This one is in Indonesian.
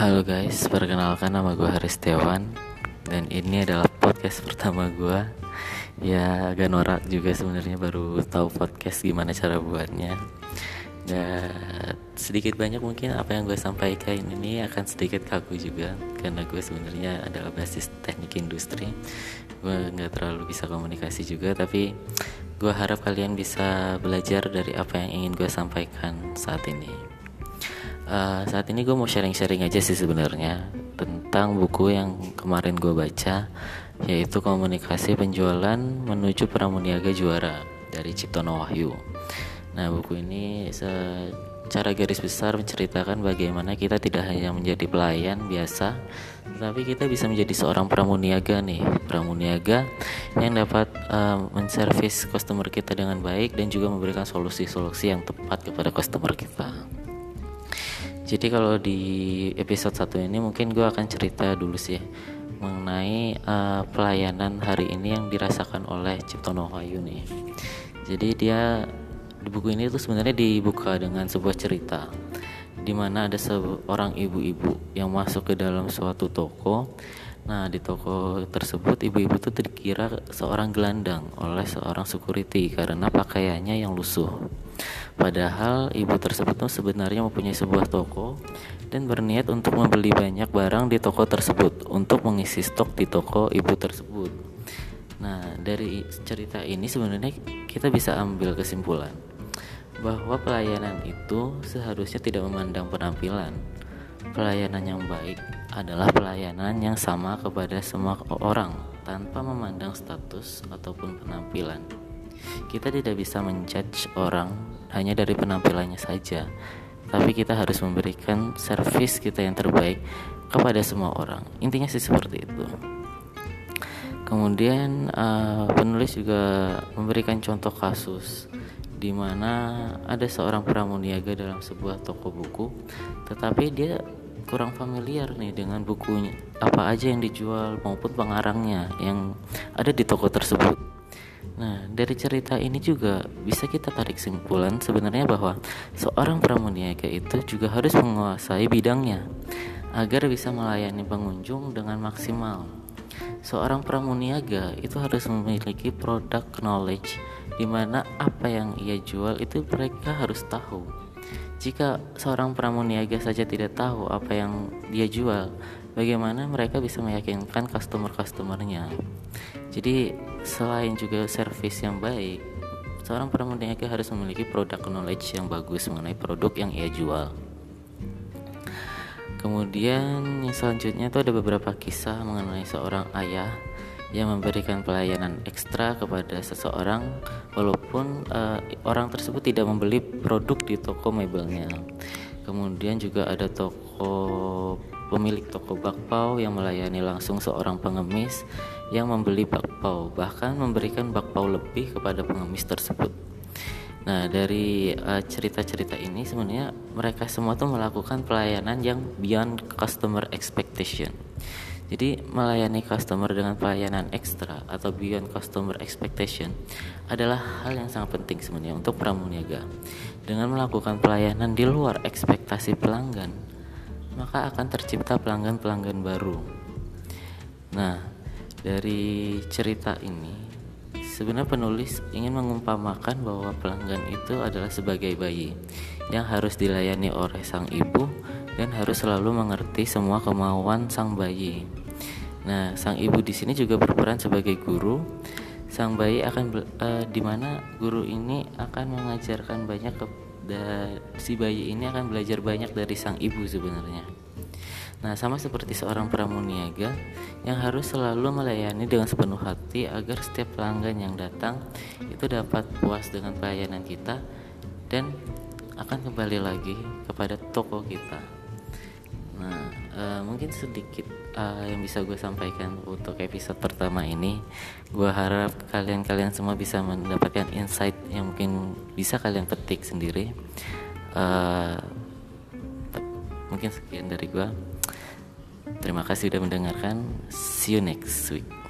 Halo guys, perkenalkan nama gue Haris Setiawan Dan ini adalah podcast pertama gue Ya agak norak juga sebenarnya baru tahu podcast gimana cara buatnya. Dan sedikit banyak mungkin apa yang gue sampaikan ini akan sedikit kaku juga Karena gue sebenarnya adalah basis teknik industri. Gue nggak terlalu bisa komunikasi juga Tapi gue harap kalian bisa belajar dari apa yang ingin gue sampaikan saat ini uh, saat ini gue mau sharing-sharing aja sih sebenarnya tentang buku yang kemarin gue baca yaitu komunikasi penjualan menuju pramuniaga juara dari Ciptono Wahyu. Nah buku ini secara garis besar menceritakan bagaimana kita tidak hanya menjadi pelayan biasa, tapi kita bisa menjadi seorang pramuniaga nih, pramuniaga yang dapat uh, menservis customer kita dengan baik dan juga memberikan solusi-solusi yang tepat kepada customer kita. Jadi kalau di episode satu ini mungkin gue akan cerita dulu sih mengenai uh, pelayanan hari ini yang dirasakan oleh Ciptono Wahyu nih. Jadi dia di buku ini tuh sebenarnya dibuka dengan sebuah cerita di mana ada seorang ibu-ibu yang masuk ke dalam suatu toko. Nah, di toko tersebut ibu-ibu itu dikira seorang gelandang oleh seorang security karena pakaiannya yang lusuh. Padahal ibu tersebut sebenarnya mempunyai sebuah toko dan berniat untuk membeli banyak barang di toko tersebut untuk mengisi stok di toko ibu tersebut. Nah, dari cerita ini sebenarnya kita bisa ambil kesimpulan bahwa pelayanan itu seharusnya tidak memandang penampilan. Pelayanan yang baik adalah pelayanan yang sama kepada semua orang tanpa memandang status ataupun penampilan. Kita tidak bisa menjudge orang hanya dari penampilannya saja, tapi kita harus memberikan servis kita yang terbaik kepada semua orang. Intinya sih seperti itu. Kemudian uh, penulis juga memberikan contoh kasus di mana ada seorang pramuniaga dalam sebuah toko buku, tetapi dia kurang familiar nih dengan bukunya apa aja yang dijual maupun pengarangnya yang ada di toko tersebut. Nah, dari cerita ini juga bisa kita tarik kesimpulan sebenarnya bahwa seorang pramuniaga itu juga harus menguasai bidangnya agar bisa melayani pengunjung dengan maksimal. Seorang pramuniaga itu harus memiliki produk knowledge di mana apa yang ia jual itu mereka harus tahu. Jika seorang pramuniaga saja tidak tahu apa yang dia jual, bagaimana mereka bisa meyakinkan customer-customernya? Jadi selain juga service yang baik, seorang pramuniaga harus memiliki produk knowledge yang bagus mengenai produk yang ia jual. Kemudian yang selanjutnya itu ada beberapa kisah mengenai seorang ayah yang memberikan pelayanan ekstra kepada seseorang walaupun uh, orang tersebut tidak membeli produk di toko mebelnya. Kemudian juga ada toko pemilik toko bakpao yang melayani langsung seorang pengemis yang membeli bakpao bahkan memberikan bakpao lebih kepada pengemis tersebut. Nah dari uh, cerita-cerita uh, ini sebenarnya mereka semua tuh melakukan pelayanan yang beyond customer expectation. Jadi melayani customer dengan pelayanan ekstra atau beyond customer expectation adalah hal yang sangat penting sebenarnya untuk pramuniaga. Dengan melakukan pelayanan di luar ekspektasi pelanggan, maka akan tercipta pelanggan-pelanggan baru. Nah, dari cerita ini, sebenarnya penulis ingin mengumpamakan bahwa pelanggan itu adalah sebagai bayi yang harus dilayani oleh sang ibu dan harus selalu mengerti semua kemauan sang bayi. Nah, sang ibu di sini juga berperan sebagai guru. Sang bayi akan uh, di mana guru ini akan mengajarkan banyak ke si bayi ini akan belajar banyak dari sang ibu sebenarnya. Nah, sama seperti seorang pramuniaga yang harus selalu melayani dengan sepenuh hati agar setiap pelanggan yang datang itu dapat puas dengan pelayanan kita dan akan kembali lagi kepada toko kita. Nah, uh, mungkin sedikit uh, yang bisa gue sampaikan untuk episode pertama ini. Gue harap kalian-kalian semua bisa mendapatkan insight yang mungkin bisa kalian petik sendiri. Uh, mungkin sekian dari gue. Terima kasih sudah mendengarkan. See you next week.